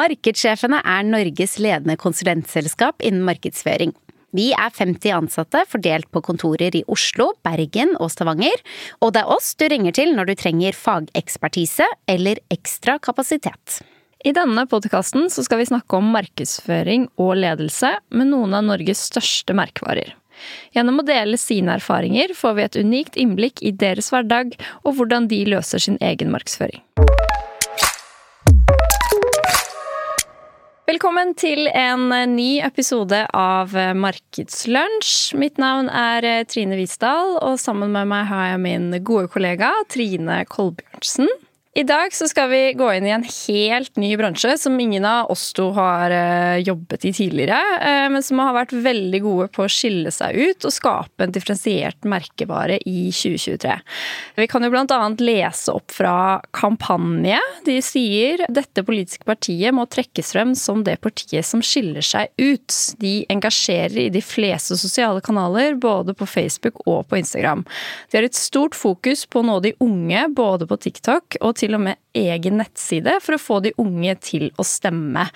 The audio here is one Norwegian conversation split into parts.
Markedssjefene er Norges ledende konsulentselskap innen markedsføring. Vi er 50 ansatte fordelt på kontorer i Oslo, Bergen og Stavanger, og det er oss du ringer til når du trenger fagekspertise eller ekstra kapasitet. I denne podkasten skal vi snakke om markedsføring og ledelse med noen av Norges største merkevarer. Gjennom å dele sine erfaringer får vi et unikt innblikk i deres hverdag og hvordan de løser sin egen markedsføring. Velkommen til en ny episode av Markedslunsj. Mitt navn er Trine Visdal, og sammen med meg har jeg min gode kollega Trine Kolbjørnsen. I dag så skal vi gå inn i en helt ny bransje som ingen av oss to har uh, jobbet i tidligere, uh, men som har vært veldig gode på å skille seg ut og skape en differensiert merkevare i 2023. Vi kan jo annet lese opp fra Kampanje. De sier dette politiske partiet må trekkes frem som det partiet som skiller seg ut. De engasjerer i de fleste sosiale kanaler, både på Facebook og på Instagram. De har et stort fokus på å nå de unge, både på TikTok og til og med egen nettside for å få de unge til å stemme.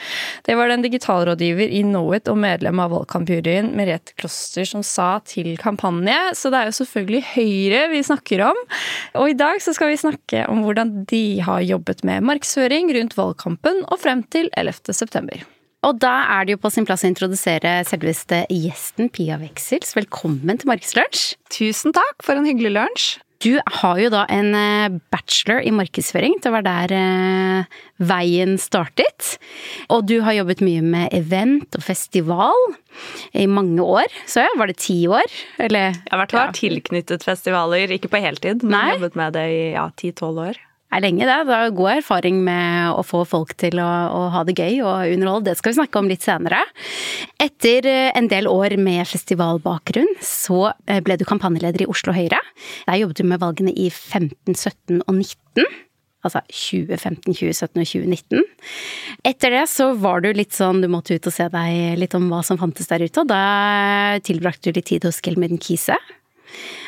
Det var den digitalrådgiver i Knowit og medlem av valgkampjuryen Merete Kloster som sa til kampanje, så det er jo selvfølgelig Høyre vi snakker om. Og i dag så skal vi snakke om hvordan de har jobbet med markedsføring rundt valgkampen og frem til 11. september. Og da er det jo på sin plass å introdusere selveste gjesten Pia Veksels. Velkommen til Markedslunsj. Tusen takk for en hyggelig lunsj. Du har jo da en eh, bachelor i markedsføring. Det var der eh, veien startet. Og du har jobbet mye med event og festival i mange år. Så ja, var det ti år? Eller? Jeg har vært ja. tilknyttet festivaler, ikke på heltid, men Nei. jobbet med det i ja, ti-tolv år er lenge, det. Det er god erfaring med å få folk til å, å, ha det gøy og underholde. Det skal vi snakke om litt senere. Etter eh, en del år med festivalbakgrunn, så eh, ble du kampanjeleder i Oslo Høyre. Der jobbet du med valgene i 15, 17 og 19 altså 2015, 2017 og 2019. Etter det så var du litt sånn, du måtte ut og se deg litt om hva som fantes der ute, og da tilbrakte du litt tid hos Gelmuden Kise.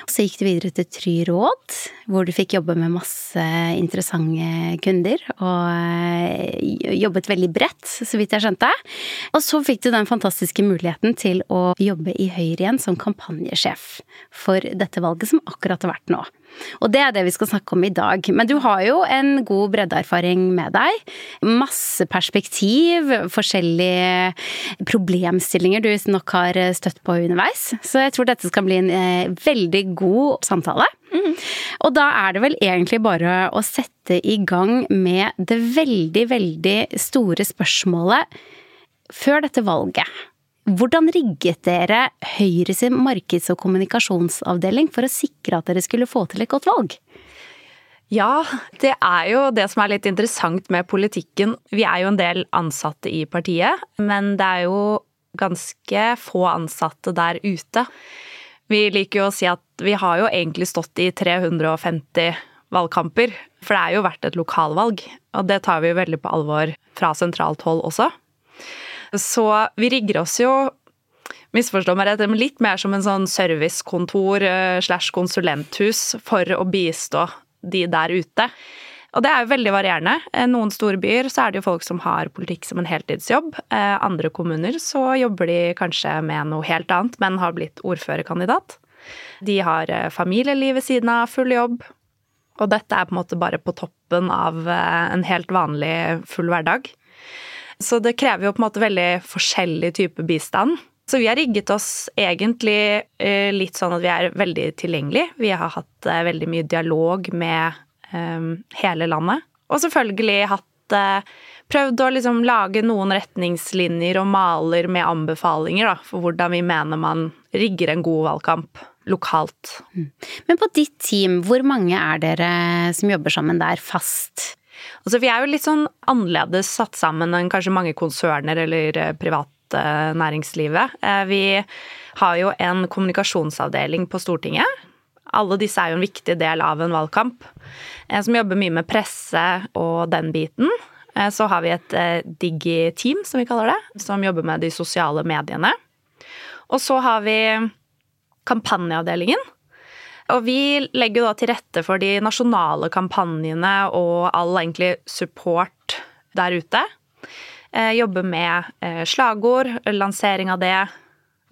Så gikk du videre til Try Råd, hvor du fikk jobbe med masse interessante kunder. Og eh, jobbet veldig bredt, så vidt jeg skjønte. Og så fikk du den fantastiske muligheten til å jobbe i Høyre igjen som kampanjesjef for dette valget som akkurat har vært nå. Og det er det vi skal snakke om i dag. Men du har jo en god breddeerfaring med deg. Masse perspektiv, forskjellige problemstillinger du nok har støtt på underveis. Så jeg tror dette skal bli en eh, veldig god samtale. Mm. Og da er det vel egentlig bare å sette i gang med det veldig, veldig store spørsmålet før dette valget. Hvordan rigget dere Høyre sin markeds- og kommunikasjonsavdeling for å sikre at dere skulle få til et godt valg? Ja, det er jo det som er litt interessant med politikken. Vi er jo en del ansatte i partiet, men det er jo ganske få ansatte der ute. Vi liker jo å si at vi har jo egentlig stått i 350 valgkamper, for det er jo vært et lokalvalg, og det tar vi jo veldig på alvor fra sentralt hold også. Så vi rigger oss jo misforstå meg rett, litt mer som en sånn servicekontor eh, slash konsulenthus for å bistå de der ute. Og det er jo veldig varierende. Eh, noen store byer så er det jo folk som har politikk som en heltidsjobb. Eh, andre kommuner så jobber de kanskje med noe helt annet, men har blitt ordførerkandidat. De har familieliv ved siden av, full jobb. Og dette er på en måte bare på toppen av en helt vanlig full hverdag. Så det krever jo på en måte veldig forskjellig type bistand. Så vi har rigget oss egentlig eh, litt sånn at vi er veldig tilgjengelige. Vi har hatt eh, veldig mye dialog med um, hele landet. Og selvfølgelig hatt prøvd å liksom lage noen retningslinjer og maler med anbefalinger da, for hvordan vi mener man rigger en god valgkamp lokalt. Mm. Men på ditt team, hvor mange er dere som jobber sammen der fast? Altså, vi er jo litt sånn annerledes satt sammen enn kanskje mange konserner eller eh, private næringslivet. Eh, vi har jo en kommunikasjonsavdeling på Stortinget. Alle disse er jo en viktig del av en valgkamp, eh, som jobber mye med presse og den biten. Så har vi et digi-team, som vi kaller det, som jobber med de sosiale mediene. Og så har vi kampanjeavdelingen, og vi legger jo da til rette for de nasjonale kampanjene og all egentlig support der ute. Jobber jobbe med eh, slagord, lansering av det,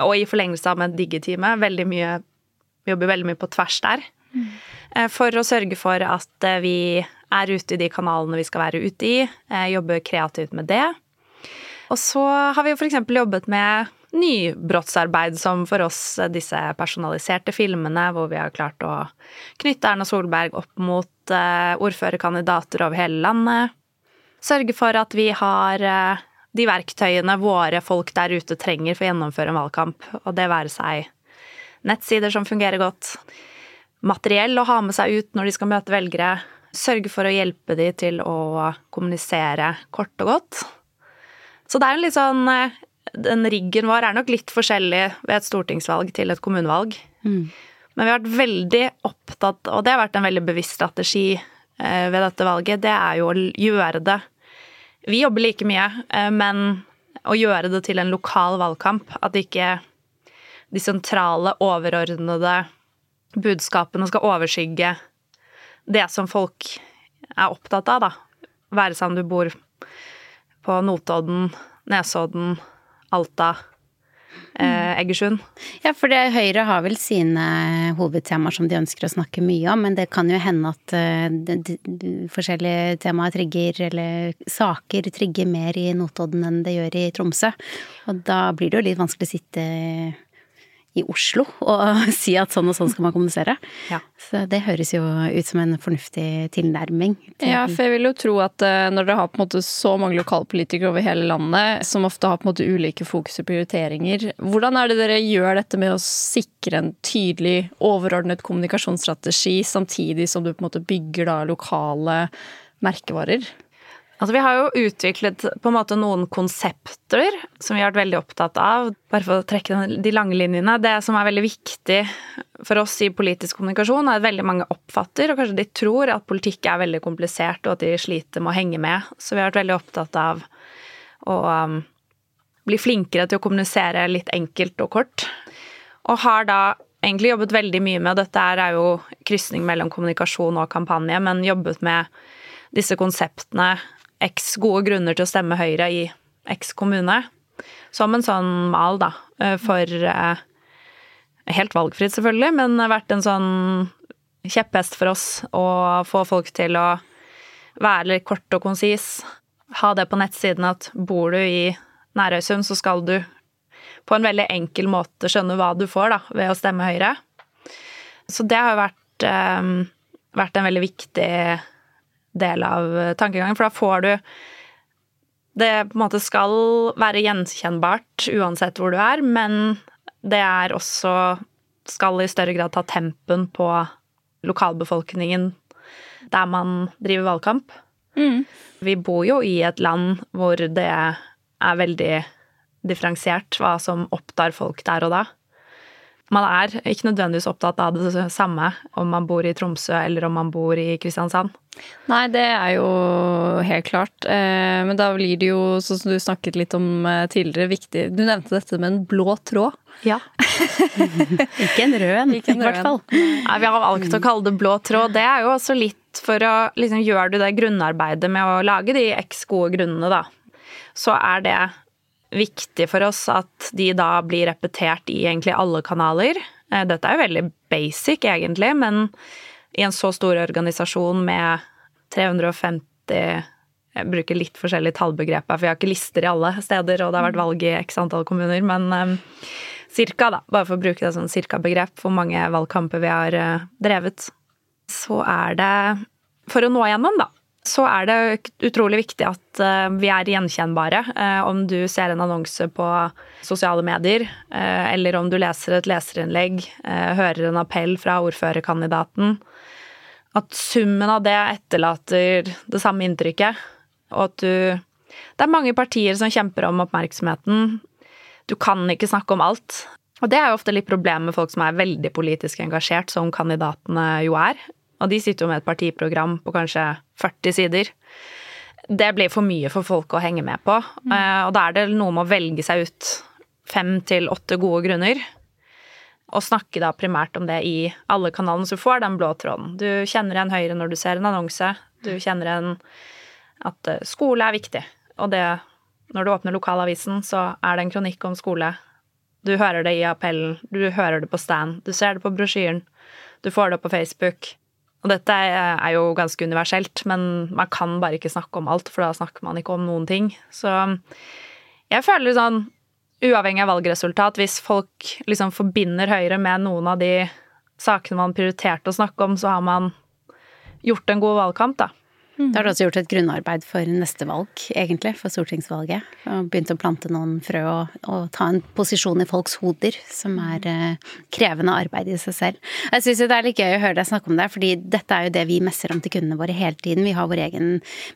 og i forlengelse av med digitime. Veldig mye Jobber veldig mye på tvers der. Mm. For å sørge for at vi er ute i de kanalene vi skal være ute i. Jobbe kreativt med det. Og så har vi jo f.eks. jobbet med nybrottsarbeid, som for oss disse personaliserte filmene, hvor vi har klart å knytte Erna Solberg opp mot uh, ordførerkandidater over hele landet. Sørge for at vi har uh, de verktøyene våre folk der ute trenger for å gjennomføre en valgkamp, og det være seg nettsider som fungerer godt, materiell å ha med seg ut når de skal møte velgere, sørge for å hjelpe de til å kommunisere kort og godt. Så det er en litt sånn den riggen vår er nok litt forskjellig ved et stortingsvalg til et kommunevalg. Mm. Men vi har vært veldig opptatt, og det har vært en veldig bevisst strategi eh, ved dette valget, det er jo å gjøre det Vi jobber like mye, eh, men å gjøre det til en lokal valgkamp. At ikke de sentrale, overordnede budskapene skal overskygge det som folk er opptatt av, da. Være seg om du bor på Notodden, Nesodden, Alta, eh, Egersund. Ja, for det, Høyre har vel sine hovedtemaer som de ønsker å snakke mye om, men det kan jo hende at de, de, de, forskjellige temaer trigger, eller saker trigger mer i Notodden enn det gjør i Tromsø. Og da blir det jo litt vanskelig å sitte i Oslo og si at sånn og sånn skal man kommunisere. Ja. Så det høres jo ut som en fornuftig tilnærming. Til ja, for jeg vil jo tro at eh, når dere har på en måte så mange lokalpolitikere over hele landet, som ofte har på en måte ulike fokus og prioriteringer, hvordan er det dere gjør dette med å sikre en tydelig, overordnet kommunikasjonsstrategi, samtidig som du på en måte bygger da lokale merkevarer? Altså, vi har jo utviklet på en måte noen konsepter som vi har vært veldig opptatt av. Bare for å trekke de lange linjene. Det som er veldig viktig for oss i politisk kommunikasjon, er at veldig mange oppfatter, og kanskje de tror, at politikk er veldig komplisert, og at de sliter med å henge med. Så vi har vært veldig opptatt av å um, bli flinkere til å kommunisere litt enkelt og kort. Og har da egentlig jobbet veldig mye med og Dette er jo krysning mellom kommunikasjon og kampanje, men jobbet med disse konseptene x gode grunner til å stemme Høyre i x kommune. Som en sånn mal, da, eh, for eh, Helt valgfritt, selvfølgelig, men vært en sånn kjepphest for oss å få folk til å være litt kort og konsis. Ha det på nettsiden at bor du i Nærøysund, så skal du på en veldig enkel måte skjønne hva du får da, ved å stemme Høyre. Så det har vært, um, vært en veldig viktig del av tankegangen, for da får du Det på en måte skal være gjenkjennbart uansett hvor du er, men det er også skal i større grad ta tempen på lokalbefolkningen der man driver valgkamp. Mm. Vi bor jo i et land hvor det er veldig differensiert hva som opptar folk der og da. Man er ikke nødvendigvis opptatt av det samme om man bor i Tromsø eller om man bor i Kristiansand. Nei, det er jo helt klart. Eh, men da blir det jo, sånn som du snakket litt om eh, tidligere, viktig Du nevnte dette med en blå tråd. Ja. Ikke en rød en, i hvert fall. Nei, vi har valgt å kalle det blå tråd. Det er jo også litt for å liksom gjøre du det grunnarbeidet med å lage de x gode grunnene, da. Så er det viktig for oss at de da blir repetert i egentlig alle kanaler. Eh, dette er jo veldig basic, egentlig, men i en så stor organisasjon med 350 Jeg bruker litt forskjellige tallbegrep her, for jeg har ikke lister i alle steder, og det har vært valg i x antall kommuner, men um, cirka, da, bare for å bruke det som cirka-begrep, hvor mange valgkamper vi har uh, drevet. Så er det For å nå igjennom, da, så er det utrolig viktig at uh, vi er gjenkjennbare. Om du ser en annonse på sosiale medier, eller om du leser et leserinnlegg, hører en appell fra ordførerkandidaten, at summen av det etterlater det samme inntrykket, og at du Det er mange partier som kjemper om oppmerksomheten. Du kan ikke snakke om alt. Og det er jo ofte litt problemet med folk som er veldig politisk engasjert, som kandidatene jo er. Og de sitter jo med et partiprogram på kanskje 40 sider. Det blir for mye for folk å henge med på. Mm. Eh, og da er det noe med å velge seg ut fem til åtte gode grunner og snakke da primært om det i alle kanalene, så du får den blå tråden. Du kjenner igjen Høyre når du ser en annonse. Du kjenner igjen at eh, skole er viktig. Og det Når du åpner lokalavisen, så er det en kronikk om skole. Du hører det i appellen, du hører det på stand, du ser det på brosjyren, du får det opp på Facebook. Og dette er jo ganske universelt, men man kan bare ikke snakke om alt, for da snakker man ikke om noen ting. Så jeg føler sånn, uavhengig av valgresultat, hvis folk liksom forbinder Høyre med noen av de sakene man prioriterte å snakke om, så har man gjort en god valgkamp, da. Mm. Da har du også gjort et grunnarbeid for neste valg, egentlig, for stortingsvalget. Og begynt å plante noen frø og, og ta en posisjon i folks hoder, som er eh, krevende arbeid i seg selv. Jeg syns det er litt gøy å høre deg snakke om det, fordi dette er jo det vi messer om til kundene våre hele tiden. Vi har vår egen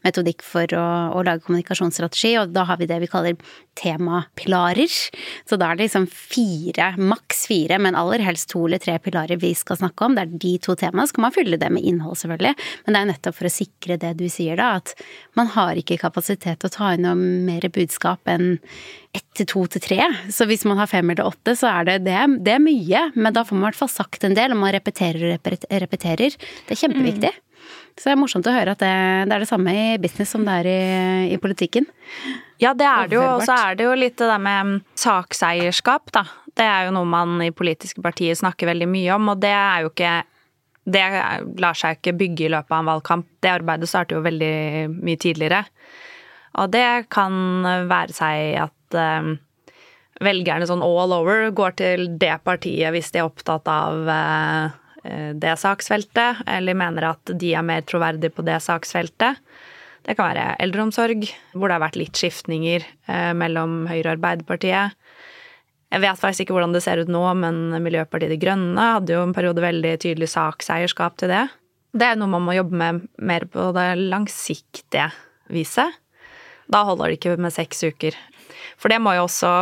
metodikk for å, å lage kommunikasjonsstrategi, og da har vi det vi kaller temapilarer. Så da er det liksom fire, maks fire, men aller helst to eller tre pilarer vi skal snakke om. Det er de to temaene. Så kan man fylle det med innhold, selvfølgelig, men det er nettopp for å sikre det det du sier da, at man har ikke kapasitet til å ta inn noe mer budskap enn ett til to til tre. Så hvis man har fem eller åtte, så er det, det, det er mye. Men da får man i hvert fall sagt en del, og man repeterer og repeterer. Det er kjempeviktig. Mm. Så det er morsomt å høre at det, det, er det samme i business som det er i, i politikken. Ja, det er det jo. Og så er det jo litt det der med sakseierskap, da. Det er jo noe man i politiske partier snakker veldig mye om, og det er jo ikke det lar seg ikke bygge i løpet av en valgkamp. Det arbeidet starter jo veldig mye tidligere. Og det kan være seg at eh, velgerne sånn all over går til det partiet hvis de er opptatt av eh, det saksfeltet, eller mener at de er mer troverdige på det saksfeltet. Det kan være eldreomsorg, hvor det har vært litt skiftninger eh, mellom Høyre og Arbeiderpartiet. Jeg vet faktisk ikke hvordan det ser ut nå, men Miljøpartiet De Grønne hadde jo en periode veldig tydelig sakseierskap til det. Det er noe man må jobbe med mer på det langsiktige viset. Da holder det ikke med seks uker. For det må jo også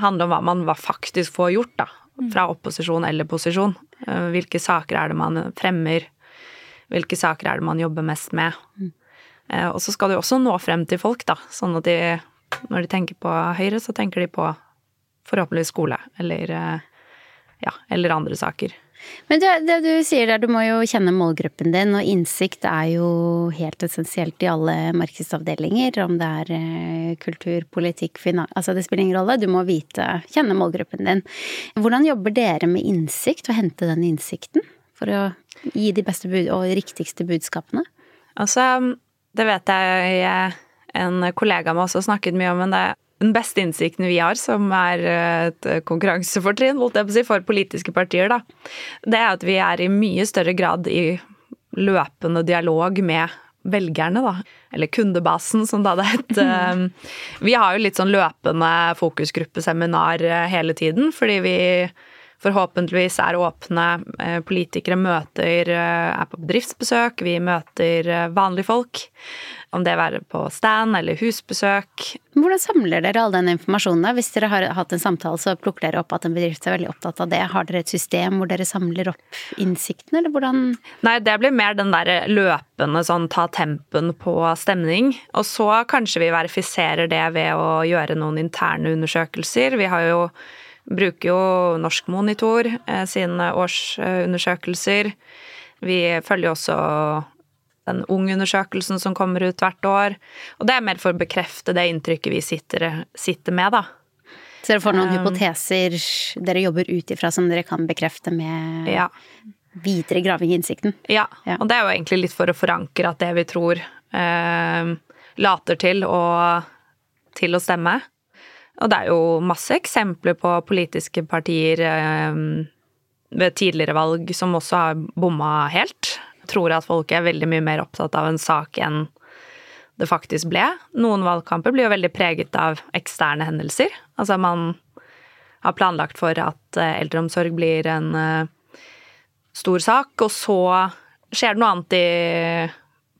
handle om hva man faktisk får gjort, da. Fra opposisjon eller posisjon. Eh, hvilke saker er det man fremmer? Hvilke saker er det man jobber mest med? Eh, og så skal du også nå frem til folk, da. Sånn at de, når de tenker på Høyre, så tenker de på forhåpentligvis skole eller, eh, ja, eller andre saker. Men det, det, du sier der, du må jo kjenne målgruppen din, og innsikt er jo helt essensielt i alle markedsavdelinger, om det er eh, kultur, politikk, finans Altså det spiller ingen rolle, du må vite, kjenne målgruppen din. Hvordan jobber dere med innsikt, og hente den innsikten? For å gi de beste og riktigste budskapene? Altså, det vet jeg en kollega med også snakket mye om, men det den beste innsikten vi har, som er eh, et konkurransefortrinn for politiske partier, da, det er at vi er i mye større grad i løpende dialog med velgerne, da. Eller kundebasen, som det hadde hett. Eh, vi har jo litt sånn løpende fokusgruppeseminar eh, hele tiden, fordi vi forhåpentligvis er åpne. Politikere møter, er på bedriftsbesøk, vi møter vanlige folk. Om det være på stand eller husbesøk. Hvordan samler dere all den informasjonen? Hvis dere har hatt en samtale, så plukker dere opp at en bedrift er veldig opptatt av det. Har dere et system hvor dere samler opp innsikten, eller hvordan Nei, det blir mer den derre løpende sånn ta tempen på stemning. Og så kanskje vi verifiserer det ved å gjøre noen interne undersøkelser. Vi har jo bruker jo Norsk Monitor eh, sine årsundersøkelser. Vi følger også den ungundersøkelsen som kommer ut hvert år. Og det er mer for å bekrefte det inntrykket vi sitter, sitter med, da. Så dere får noen um, hypoteser dere jobber ut ifra som dere kan bekrefte med ja. videre graving i innsikten? Ja. ja. og det er jo egentlig litt for å forankre at det vi tror eh, later til å, til å stemme. Og det er jo masse eksempler på politiske partier eh, ved tidligere valg som også har bomma helt tror at folk er veldig mye mer opptatt av en sak enn det faktisk ble. Noen valgkamper blir jo veldig preget av eksterne hendelser. Altså man har planlagt for at eh, eldreomsorg blir en uh, stor sak, og så skjer det noe annet i,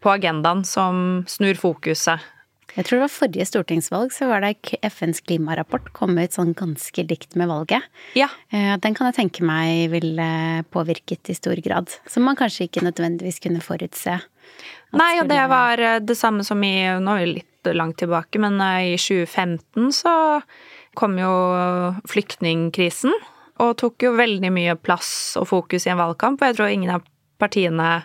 på agendaen som snur fokuset jeg tror det var forrige stortingsvalg, så var det FNs klimarapport kom ut sånn ganske likt med valget. Ja. Eh, den kan jeg tenke meg ville påvirket i stor grad. Som man kanskje ikke nødvendigvis kunne forutse. Nei, og det var eh, det samme som i Nå er vi litt langt tilbake, men eh, i 2015 så kom jo flyktningkrisen. Og tok jo veldig mye plass og fokus i en valgkamp, og jeg tror ingen av partiene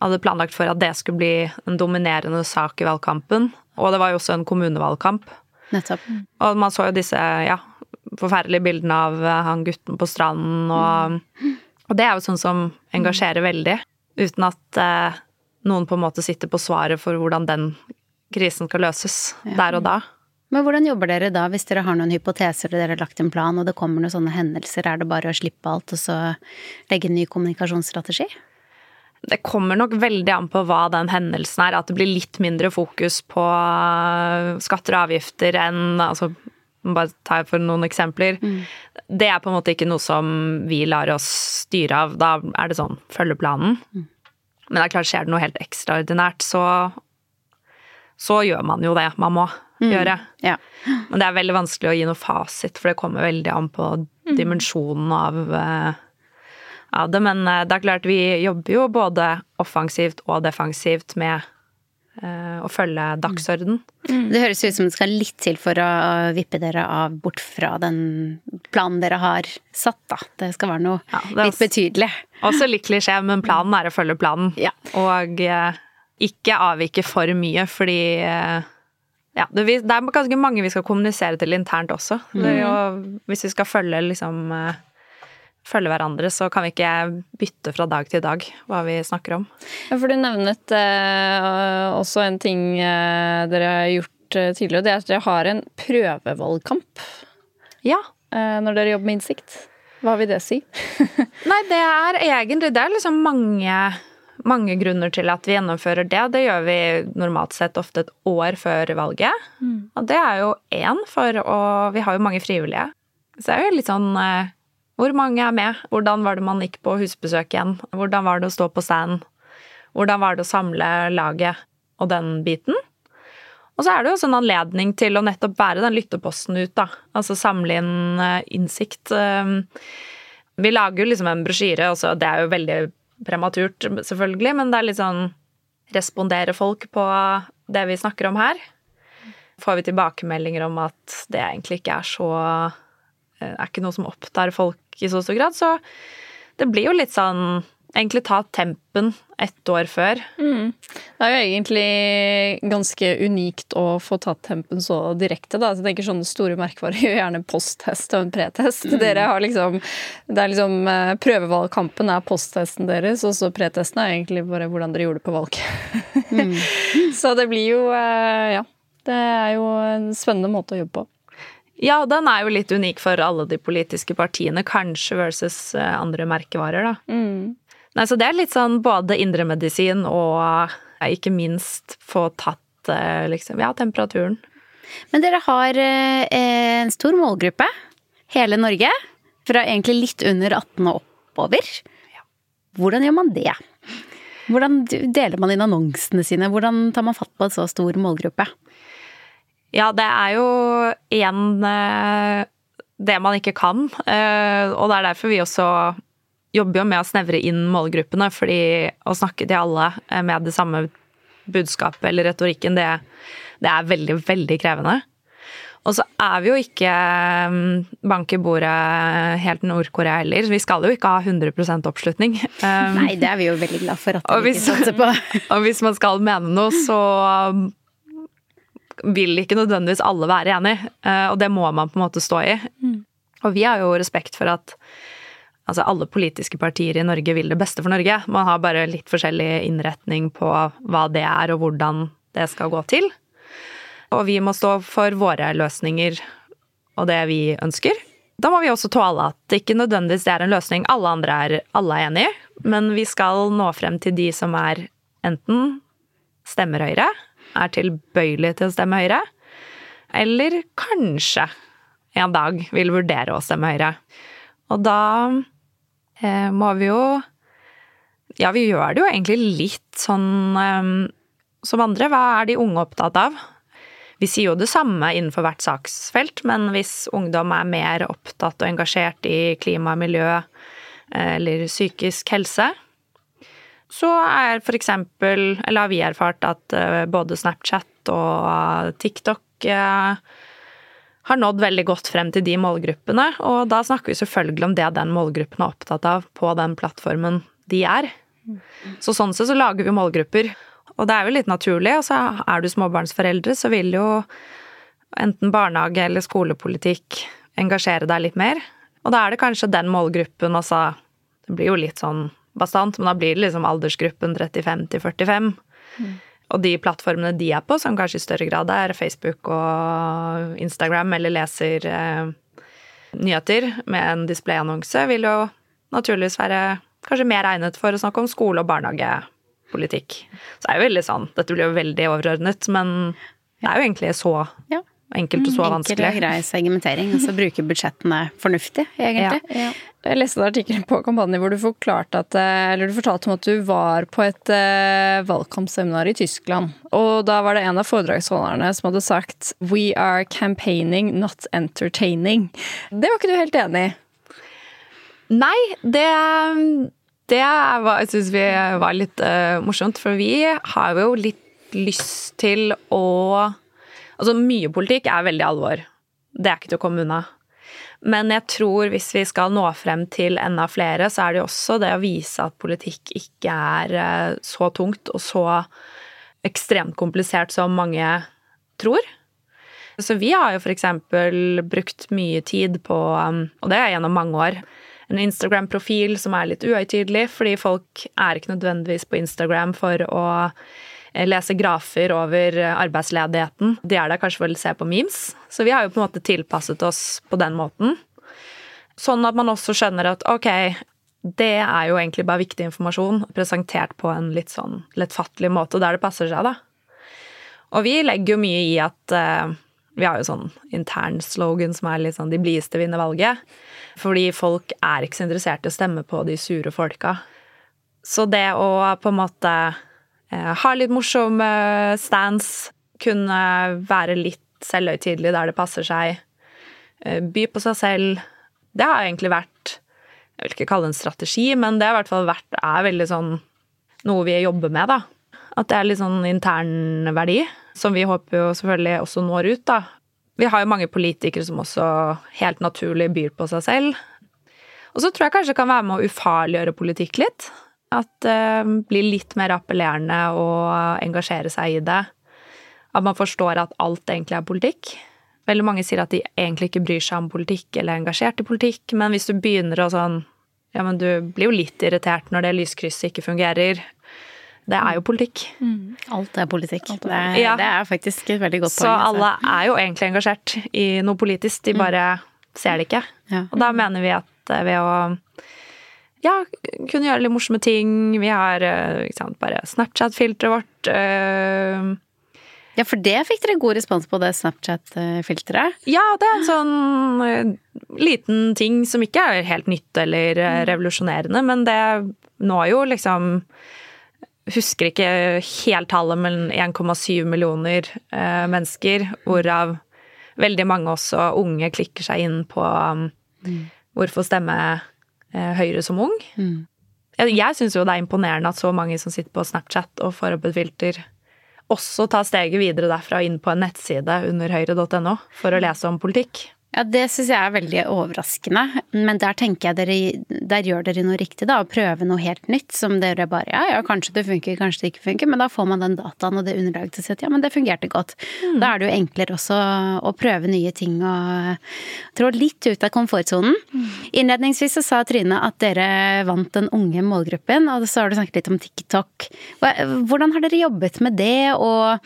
hadde planlagt for at det skulle bli en dominerende sak i valgkampen. Og det var jo også en kommunevalgkamp. Nettopp. Og man så jo disse ja, forferdelige bildene av eh, han gutten på stranden, og, og det er jo sånn som engasjerer veldig. Uten at eh, noen på en måte sitter på svaret for hvordan den krisen skal løses der og da. Men hvordan jobber dere da, hvis dere har noen hypoteser og dere har lagt en plan, og det kommer noen sånne hendelser, er det bare å slippe alt og så legge en ny kommunikasjonsstrategi? Det kommer nok veldig an på hva den hendelsen er. At det blir litt mindre fokus på eh, skatter og avgifter enn altså, bare jeg for noen eksempler. Mm. Det er på en måte ikke noe som vi lar oss styre av. Da er det sånn følge planen. Mm. Men det er klart, skjer det noe helt ekstraordinært, så, så gjør man jo det man må mm. gjøre. Ja. Men det er veldig vanskelig å gi noe fasit, for det kommer veldig an på mm. dimensjonen av, uh, av det. Men uh, det er klart, vi jobber jo både offensivt og defensivt med uh, å følge dagsorden. Mm. Det høres ut som det skal litt til for å vippe dere av bort fra den planen dere har satt, da. Det skal være noe ja, litt betydelig. Også litt klisjé, men planen er å følge planen. Ja. Og ikke avvike for mye, fordi ja, det, er ganske mange vi skal kommunisere til internt også. Mm. Jo, hvis vi skal følge liksom eh, følge hverandre, så kan vi ikke bytte fra dag til dag hva vi snakker om. Ja, for du nevnet eh, også en ting eh, dere har gjort eh, tidligere, det er at dere har en prøvevalgkamp. Ja. Eh, når dere jobber med innsikt. Hva vil det si? Nei, det er egentlig Det er liksom mange mange grunner til at vi gjennomfører det. Det gjør vi normalt sett ofte et år før valget. Mm. Og det er jo én, for å Vi har jo mange frivillige. Så det er jo litt sånn eh, Hvor mange er med? Hvordan var det man gikk på husbesøk igjen? Hvordan var det å stå på stand? Hvordan var det å samle laget og den biten? Og så er det jo også en anledning til å nettopp bære den lytteposten ut, da. Altså samle inn eh, innsikt. Eh, vi lager jo liksom en brosjyre, og det er jo veldig prematurt, selvfølgelig, men det er litt sånn Responderer folk på det vi snakker om her? Får vi tilbakemeldinger om at det egentlig ikke er så Er ikke noe som opptar folk i så stor grad, så det blir jo litt sånn egentlig ta tempen ett år før. Mm. Det er jo egentlig ganske unikt å få tatt tempen så direkte, da. jeg tenker sånne store merkevarer gjør gjerne posttest og en pretest. Mm. Dere har liksom Det er liksom eh, Prøvevalgkampen er posttesten deres, og så pretesten er egentlig bare hvordan dere gjorde det på valg. Mm. så det blir jo eh, Ja. Det er jo en spennende måte å jobbe på. Ja, den er jo litt unik for alle de politiske partiene, kanskje versus eh, andre merkevarer, da. Mm. Nei, så det er litt sånn både indremedisin og ikke minst få tatt eh, liksom, ja, temperaturen. Men dere har eh, en stor målgruppe. Hele Norge. Fra egentlig litt under 18 og oppover. Hvordan gjør man det? Hvordan deler man inn annonsene sine? Hvordan tar man fatt på en så stor målgruppe? Ja, det er jo igjen eh, det man ikke kan. Og det er derfor vi også jobber jo med å snevre inn målgruppene, fordi å snakke til alle eh, med det samme budskapet eller retorikken, det, det er veldig, veldig krevende. Og så er vi jo ikke bank i bordet helt Nord-Korea heller. Vi skal jo ikke ha 100 oppslutning. Nei, det er vi jo veldig glad for at vi ikke satser på. og hvis man skal mene noe, så vil ikke nødvendigvis alle være enig. Eh, og det må man på en måte stå i. Mm. Og vi har jo respekt for at Altså alle politiske partier i Norge vil det beste for Norge. Man har bare litt forskjellig innretning på hva det er og hvordan det skal gå til. Og vi må stå for våre løsninger og det vi ønsker. Da må vi også tåle at det ikke nødvendigvis er en løsning alle andre er, alle er enig i, men vi skal nå frem til de som er enten stemmer Høyre, er tilbøyelig til å stemme Høyre, eller kanskje en dag vil vurdere å stemme Høyre. Og da eh, må vi jo Ja, vi gjør det jo egentlig litt sånn eh, som andre. Hva er de unge opptatt av? Vi sier jo det samme innenfor hvert saksfelt, men hvis ungdom er mer opptatt og engasjert i klima og miljø eh, eller psykisk helse, så er for eksempel Eller har vi erfart at eh, både Snapchat og TikTok eh, har nådd veldig godt frem til de målgruppene. Og da snakker vi selvfølgelig om det den målgruppen er opptatt av på den plattformen de er. Så sånn sett så lager vi målgrupper. Og det er jo litt naturlig. Og så er du småbarnsforeldre, så vil jo enten barnehage eller skolepolitikk engasjere deg litt mer. Og da er det kanskje den målgruppen, altså Det blir jo litt sånn bastant, men da blir det liksom aldersgruppen 35 til 45. Mm. Og de plattformene de er på, som kanskje i større grad er Facebook og Instagram, eller leser eh, nyheter med en displayannonse, vil jo naturligvis være kanskje mer egnet for å snakke om skole og barnehagepolitikk. Så det er jo veldig sånn Dette blir jo veldig overordnet, men det er jo egentlig så ja enkelt og så vanskelig. Enkel og grei segmentering, Så bruke budsjettene fornuftig, egentlig. Ja, ja. Jeg leste en artikkel på kampanjen hvor du forklarte at, eh, eller du fortalte om at du var på et uh, valgkampseminar i Tyskland. Og da var det en av foredragsholderne som hadde sagt 'We are campaigning, not entertaining'. Det var ikke du helt enig i? Nei, det, det var, jeg syns vi var litt uh, morsomt. For vi har jo litt lyst til å Altså, mye politikk er veldig alvor. Det er ikke til å komme unna. Men jeg tror hvis vi skal nå frem til enda flere, så er det jo også det å vise at politikk ikke er eh, så tungt og så ekstremt komplisert som mange tror. Så vi har jo f.eks. brukt mye tid på, um, og det er gjennom mange år, en Instagram-profil som er litt uhøytidelig, fordi folk er ikke nødvendigvis på Instagram for å lese grafer over eh, arbeidsledigheten. De er der kanskje for å se på memes. Så vi har jo på en måte tilpasset oss på den måten. Sånn at man også skjønner at ok, det er jo egentlig bare viktig informasjon presentert på en litt sånn lettfattelig måte der det passer seg, da. Og vi legger jo mye i at uh, vi har jo sånn intern slogan som er litt sånn 'de blideste vinner valget'. Fordi folk er ikke så interessert i å stemme på de sure folka. Så det å på en måte Eh, ha litt morsomme stands. Kunne være litt selvhøytidelig der det passer seg. Eh, by på seg selv. Det har egentlig vært Jeg vil ikke kalle det en strategi, men det har i hvert fall vært er veldig sånn noe vi jobber med, da. At det er litt sånn intern verdi, som vi håper jo selvfølgelig også når ut, da. Vi har jo mange politikere som også helt naturlig byr på seg selv. Og så tror jeg kanskje det kan være med å ufarliggjøre politikk litt. At det eh, blir litt mer appellerende å engasjere seg i det. At man forstår at alt egentlig er politikk. Veldig mange sier at de egentlig ikke bryr seg om politikk eller er engasjert i politikk, men hvis du begynner å sånn Ja, men du blir jo litt irritert når det lyskrysset ikke fungerer. Det er jo politikk. Mm. Alt er politikk. Alt er, det, er, ja. det, er, faktisk et veldig godt poeng. Så altså. alle er jo egentlig engasjert i noe politisk, de mm. bare mm. ser det ikke. Ja. Og da mener vi at eh, ved å ja, kunne gjøre litt morsomme ting. Vi har eh, sant, bare Snapchat-filteret vårt. Øh. Ja, for det fikk dere god respons på, det Snapchat-filteret? Ja, det er en sånn uh, liten ting som ikke er helt nytt eller uh, revolusjonerende, men det når jo liksom Husker ikke helt tallet, men 1,7 millioner mennesker, hvorav veldig mange også unge klikker seg inn på um, mm. hvorfor stemme Eh, Høyre som ung. Mm. Jeg, jeg syns jo det er imponerende at så mange som sitter på Snapchat og får opp et filter, også tar steget videre derfra inn på en nettside under høyre.no for å lese om politikk. Ja, det syns jeg er veldig overraskende. Men der tenker jeg dere Der gjør dere noe riktig, da. Å prøve noe helt nytt som dere bare Ja, ja, kanskje det funker, kanskje det ikke funker. Men da får man den dataen og det underlaget til å si at ja, men det fungerte godt. Mm. Da er det jo enklere også å prøve nye ting og trå litt ut av komfortsonen. Mm. Innledningsvis så sa Trine at dere vant den unge målgruppen, og så har du snakket litt om TikTok. Hvordan har dere jobbet med det, og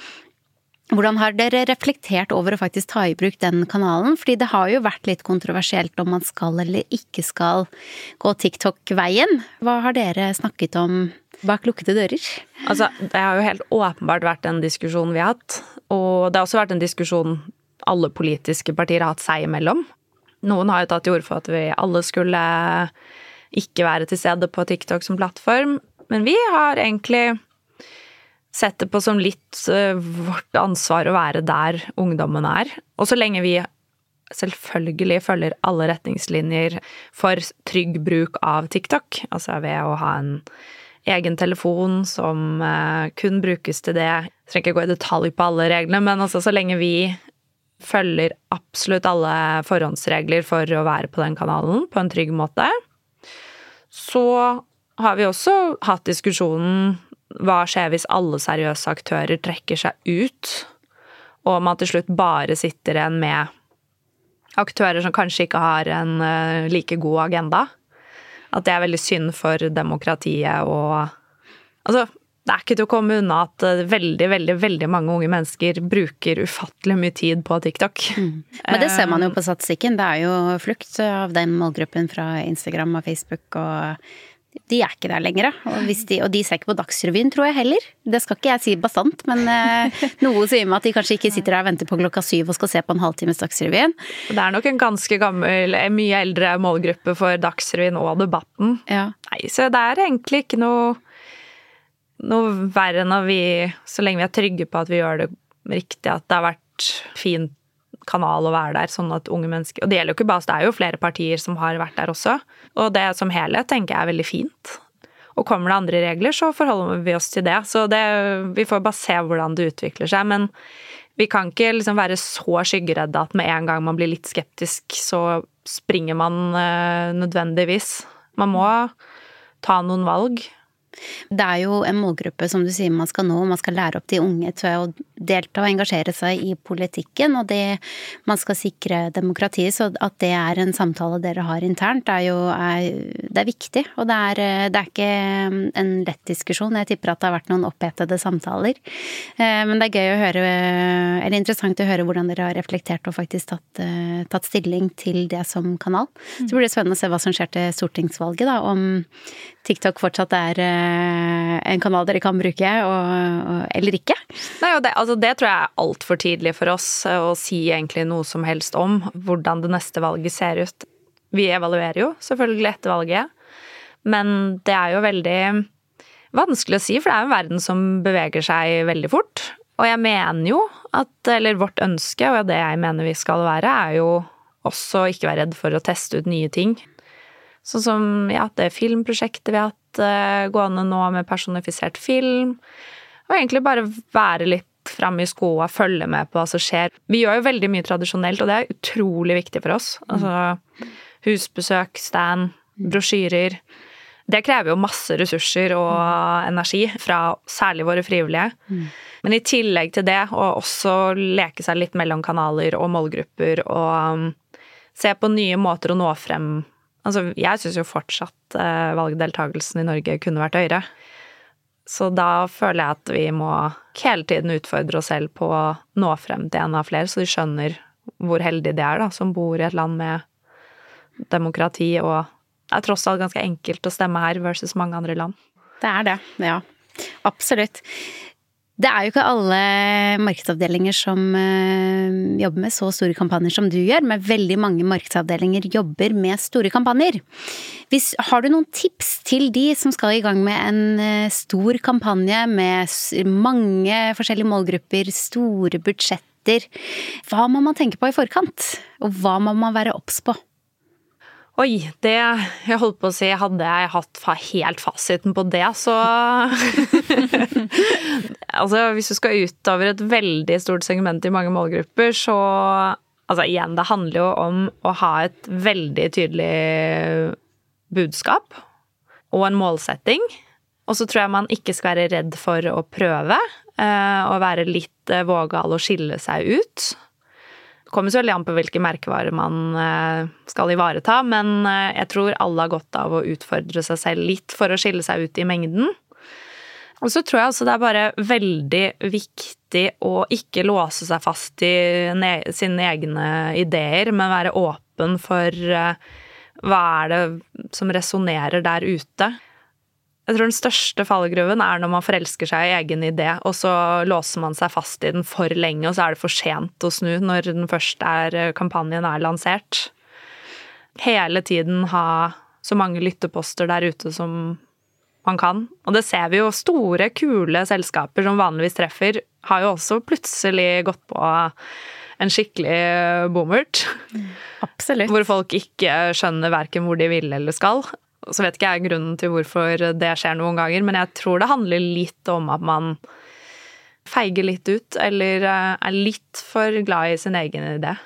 hvordan har dere reflektert over å faktisk ta i bruk den kanalen? Fordi det har jo vært litt kontroversielt om man skal eller ikke skal gå TikTok-veien. Hva har dere snakket om bak lukkede dører? Altså, det har jo helt åpenbart vært en diskusjon vi har hatt. Og det har også vært en diskusjon alle politiske partier har hatt seg imellom. Noen har jo tatt til orde for at vi alle skulle ikke være til stede på TikTok som plattform. Men vi har egentlig sett det på som litt uh, vårt ansvar å være der ungdommen er. Og så lenge vi selvfølgelig følger alle retningslinjer for trygg bruk av TikTok, altså ved å ha en egen telefon som uh, kun brukes til det. Jeg trenger ikke gå i detalj på alle reglene, men altså så lenge vi følger absolutt alle forhåndsregler for å være på den kanalen på en trygg måte, så har vi også hatt diskusjonen hva skjer hvis alle seriøse aktører trekker seg ut, og man til slutt bare sitter igjen med aktører som kanskje ikke har en uh, like god agenda? At det er veldig synd for demokratiet og Altså, det er ikke til å komme unna at eh, veldig, veldig, veldig mange unge mennesker bruker ufattelig mye tid på TikTok. Mm. Men det ser man jo på statistikken. Det er jo flukt av den målgruppen fra Instagram og Facebook og de er ikke der lenger. Og, de, og de ser ikke på Dagsrevyen, tror jeg heller. Det skal ikke jeg si bastant, men eh, noe sier meg at de kanskje ikke sitter der og venter på klokka syv og skal se på en halvtimes Dagsrevyen. Det er nok en ganske gammel, mye eldre målgruppe for Dagsrevyen og Debatten. Ja. Nei, så det er egentlig ikke noe, noe verre enn at vi, så lenge vi er trygge på at vi gjør det riktig, at det har vært fint kanal å være der, sånn at unge mennesker Og det gjelder jo ikke bare oss, det er jo flere partier som har vært der også. Og det som helhet tenker jeg er veldig fint. Og kommer det andre regler, så forholder vi oss til det. Så det, vi får bare se hvordan det utvikler seg. Men vi kan ikke liksom være så skyggeredde at med en gang man blir litt skeptisk, så springer man øh, nødvendigvis. Man må ta noen valg. Det er jo en målgruppe som du sier man skal nå, man skal lære opp de unge til å delta og engasjere seg i politikken, og det man skal sikre demokratiet. Så at det er en samtale dere har internt, er jo er, det er viktig. Og det er, det er, ikke en lett diskusjon. Jeg tipper at det har vært noen opphetede samtaler. Eh, men det er gøy å høre, eller interessant å høre hvordan dere har reflektert og faktisk tatt, eh, tatt stilling til det som kanal. Så blir det spennende å se hva som skjer til stortingsvalget, da, om TikTok fortsatt er eh, en kanal dere kan bruke, og, eller ikke? Nei, det, altså det tror jeg er altfor tidlig for oss eh, å si egentlig noe som helst om hvordan det neste valget ser ut. Vi evaluerer jo selvfølgelig etter valget, men det er jo veldig vanskelig å si, for det er en verden som beveger seg veldig fort. Og jeg mener jo at, eller vårt ønske, og det jeg mener vi skal være, er jo også ikke være redd for å teste ut nye ting. Sånn som ja, det filmprosjektet vi har hatt uh, gående nå med personifisert film. Og egentlig bare være litt framme i skoa, følge med på hva som skjer. Vi gjør jo veldig mye tradisjonelt, og det er utrolig viktig for oss. Altså husbesøk, stand, brosjyrer. Det krever jo masse ressurser og energi fra særlig våre frivillige. Mm. Men i tillegg til det, å også leke seg litt mellom kanaler og målgrupper og um, se på nye måter å nå frem Altså, jeg syns jo fortsatt eh, valgdeltakelsen i Norge kunne vært høyere. Så da føler jeg at vi må hele tiden utfordre oss selv på å nå frem til en av flere, så de skjønner hvor heldige de er, da, som bor i et land med demokrati og Det er tross alt ganske enkelt å stemme her versus mange andre land. Det er det, ja. Absolutt. Det er jo ikke alle markedsavdelinger som uh, jobber med så store kampanjer som du gjør, men veldig mange markedsavdelinger jobber med store kampanjer. Hvis, har du noen tips til de som skal i gang med en uh, stor kampanje med mange forskjellige målgrupper, store budsjetter? Hva må man tenke på i forkant, og hva må man være obs på? Oi, det Jeg holdt på å si Hadde jeg hatt helt fasiten på det, så Altså, hvis du skal utover et veldig stort segment i mange målgrupper, så Altså igjen, det handler jo om å ha et veldig tydelig budskap og en målsetting. Og så tror jeg man ikke skal være redd for å prøve, eh, og være litt eh, vågal og skille seg ut. Det kommer så veldig an på hvilke merkevarer man eh, skal ivareta, men eh, jeg tror alle har godt av å utfordre seg selv litt for å skille seg ut i mengden. Og så tror jeg altså det er bare veldig viktig å ikke låse seg fast i sine egne ideer, men være åpen for eh, hva er det som resonnerer der ute. Jeg tror den største fallgruven er når man forelsker seg i egen idé, og så låser man seg fast i den for lenge, og så er det for sent å snu når den først er, eh, kampanjen er lansert. Hele tiden ha så mange lytteposter der ute som man kan. Og det ser vi jo. Store, kule selskaper som vanligvis treffer, har jo også plutselig gått på en skikkelig bommert. Absolutt. Hvor folk ikke skjønner verken hvor de vil eller skal. Så vet ikke jeg grunnen til hvorfor det skjer noen ganger, men jeg tror det handler litt om at man feiger litt ut, eller eh, er litt for glad i sin egen idé.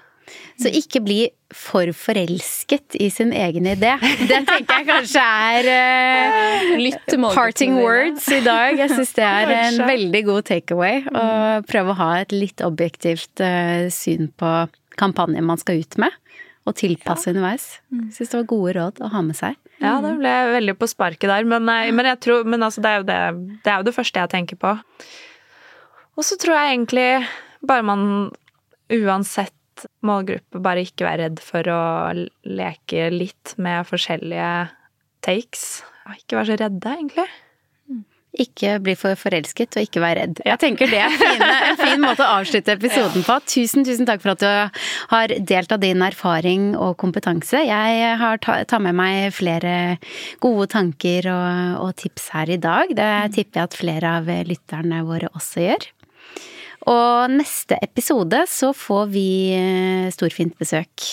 Så ikke bli for forelsket i sin egen idé. Det tenker jeg kanskje er uh, parting words i dag. Jeg syns det er en veldig god takeaway. Å prøve å ha et litt objektivt uh, syn på kampanjen man skal ut med. Og tilpasse ja. underveis. Jeg syns det var gode råd å ha med seg. Ja, da ble jeg veldig på sparket der. Men, men jeg tror, men altså, det, er det, det er jo det første jeg tenker på. Og så tror jeg egentlig bare man uansett målgruppe bare ikke være redd for å leke litt med forskjellige takes. Ikke være så redde, egentlig. Ikke bli for forelsket og ikke være redd. Jeg tenker det er fine, en fin måte å avslutte episoden på. Tusen, tusen takk for at du har delt av din erfaring og kompetanse. Jeg har tar med meg flere gode tanker og, og tips her i dag. Det tipper jeg at flere av lytterne våre også gjør. Og neste episode så får vi eh, storfint besøk.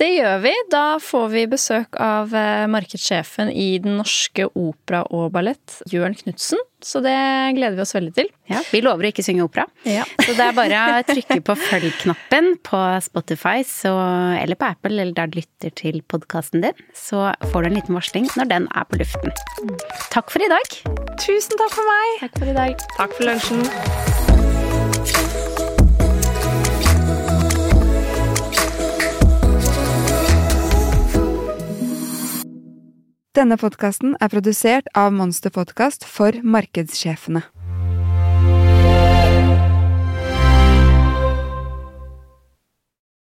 Det gjør vi. Da får vi besøk av eh, markedssjefen i Den norske opera og ballett, Jørn Knutsen. Så det gleder vi oss veldig til. Ja, Vi lover å ikke synge opera. Ja. Så det er bare å trykke på følg-knappen på Spotify så, eller på Apple eller der du lytter til podkasten din. Så får du en liten varsling når den er på luften. Takk for i dag. Tusen takk for meg. Takk for i dag. Takk for lunsjen. Denne podkasten er produsert av Monster Podkast for markedssjefene.